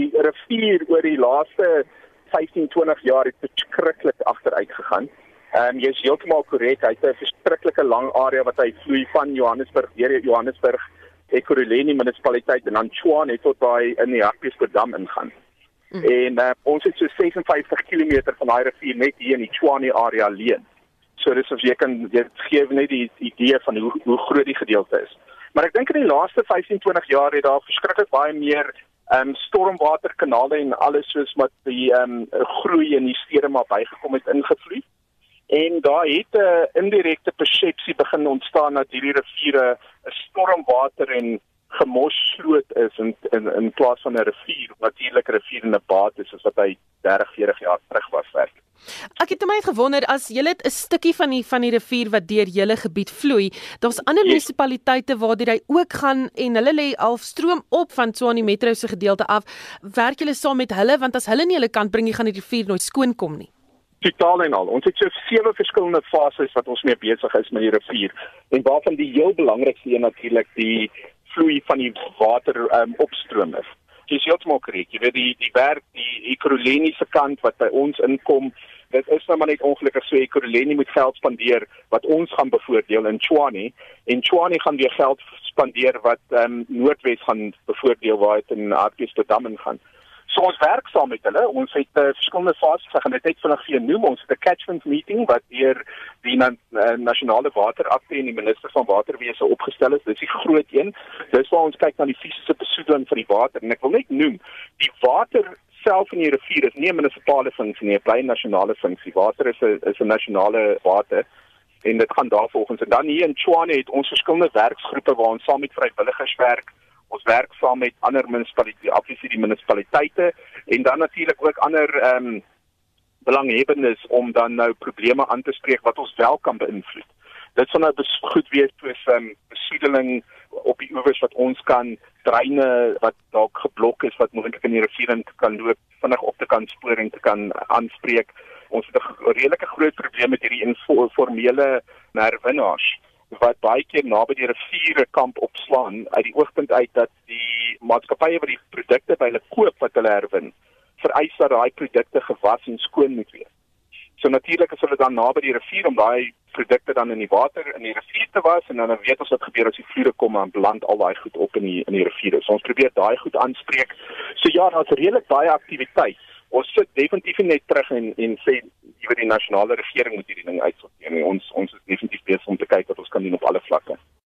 die rivier oor die laaste 15 20 jaar het verskriklik agteruit gegaan. Ehm um, jy is heeltemal korrek. Hy het 'n verskriklike lang area wat hy vloei van Johannesburg deur Johannesburg, Ekurhuleni munisipaliteit en dan Tshwane tot by in die Hartbeespoort ingaan. Mm. En uh, ons het so 56 km van daai rivier net hier in die Tshwane area leen. So dis of jy kan jy gee net die idee van hoe hoe groot die gedeelte is. Maar ek dink in die laaste 15 20 jaar het daar verskriklik baie meer um, stormwaterkanale en alles soos wat die um, groei in die stede maar bygekom het ingevloei. En daar het 'n uh, indirekte persepsie begin ontstaan dat hierdie riviere 'n stormwater en gemosloot is in in in plaas van 'n rivier, natuurlik 'n rivier en 'n baat is soos wat hy 30, 40 jaar terug was werk. Ek het my gewonder as jy het 'n stukkie van die van die rivier wat deur julle gebied vloei, daar's ander yes. munisipaliteite waar dit hy ook gaan en hulle lê half stroom op van Tshwane Metro se gedeelte af. Werk julle saam met hulle want as hulle nie hulle kant bring nie, gaan die rivier nooit skoon kom nie. Totaal en al. Ons het so sewe verskillende fases wat ons mee besig is met die rivier en waarvan die heel belangrikste een natuurlik die vloei van die water um, opstroom is. Jy sê heeltemal korrek. Jy weet die die werk die ekroleniese kant wat by ons inkom, dit is nou maar net ongelukkig so ekrolenie moet geld spandeer wat ons gaan bevoordeel in Tshwane en Tshwane gaan weer geld spandeer wat ehm um, Noordwes gaan bevoordeel waar dit in Hartbeespoort gaan. So ons werk saam met hulle. Ons het uh, verskillende fases gegaan. Dit het vinnig vir noem ons 'n catchment meeting wat deur die uh, nasionale waterakte en die minister van waterwese opgestel is. Dit is die groot een. Dis waar ons kyk na die fisiese besoedeling van die water en ek wil net noem, die water self in die rivier is nie 'n munisipale funksie nie, 'n bly nasionale funksie. Water is 'n is 'n nasionale water en dit gaan daarvolgens en dan hier in Tshwane het ons verskillende werksgroepe waar ons saam met vrywilligers werk ons werk saam met ander munisipaliteite, afsien die munisipaliteite en dan natuurlik ook ander ehm um, belanghebbendes om dan nou probleme aan te spreek wat ons wel kan beïnvloed. Dit sal nou goed wees soos ehm um, besoedeling op die oewers wat ons kan dreine wat dalk geblok is wat moontlik in die rivier in kan loop vinnig op te kan spoor en te kan aanspreek. Ons het 'n redelike groot probleem met hierdie informele herwinnaars wat baie keer naby die riviere kamp opslaan uit die oogpunt uit dat die maatskappye wat die produkte by hulle koop wat hulle herwin vereis dat daai produkte gewas en skoon moet wees. So natuurlik as hulle dan naby die rivier om daai produkte dan in die water in die rivier te was en dan weet ons wat gebeur as die vloede kom en beland al daai goed op in die in die riviere. So ons probeer daai goed aanspreek. So ja, daar's redelik baie aktiwiteit. Ons sit definitief net terug en en sê jy weet die nasionale regering moet hierdie ding uitsorteer. Ons ons is definitief besig om te kyk wat ons kan doen op alle vlakke.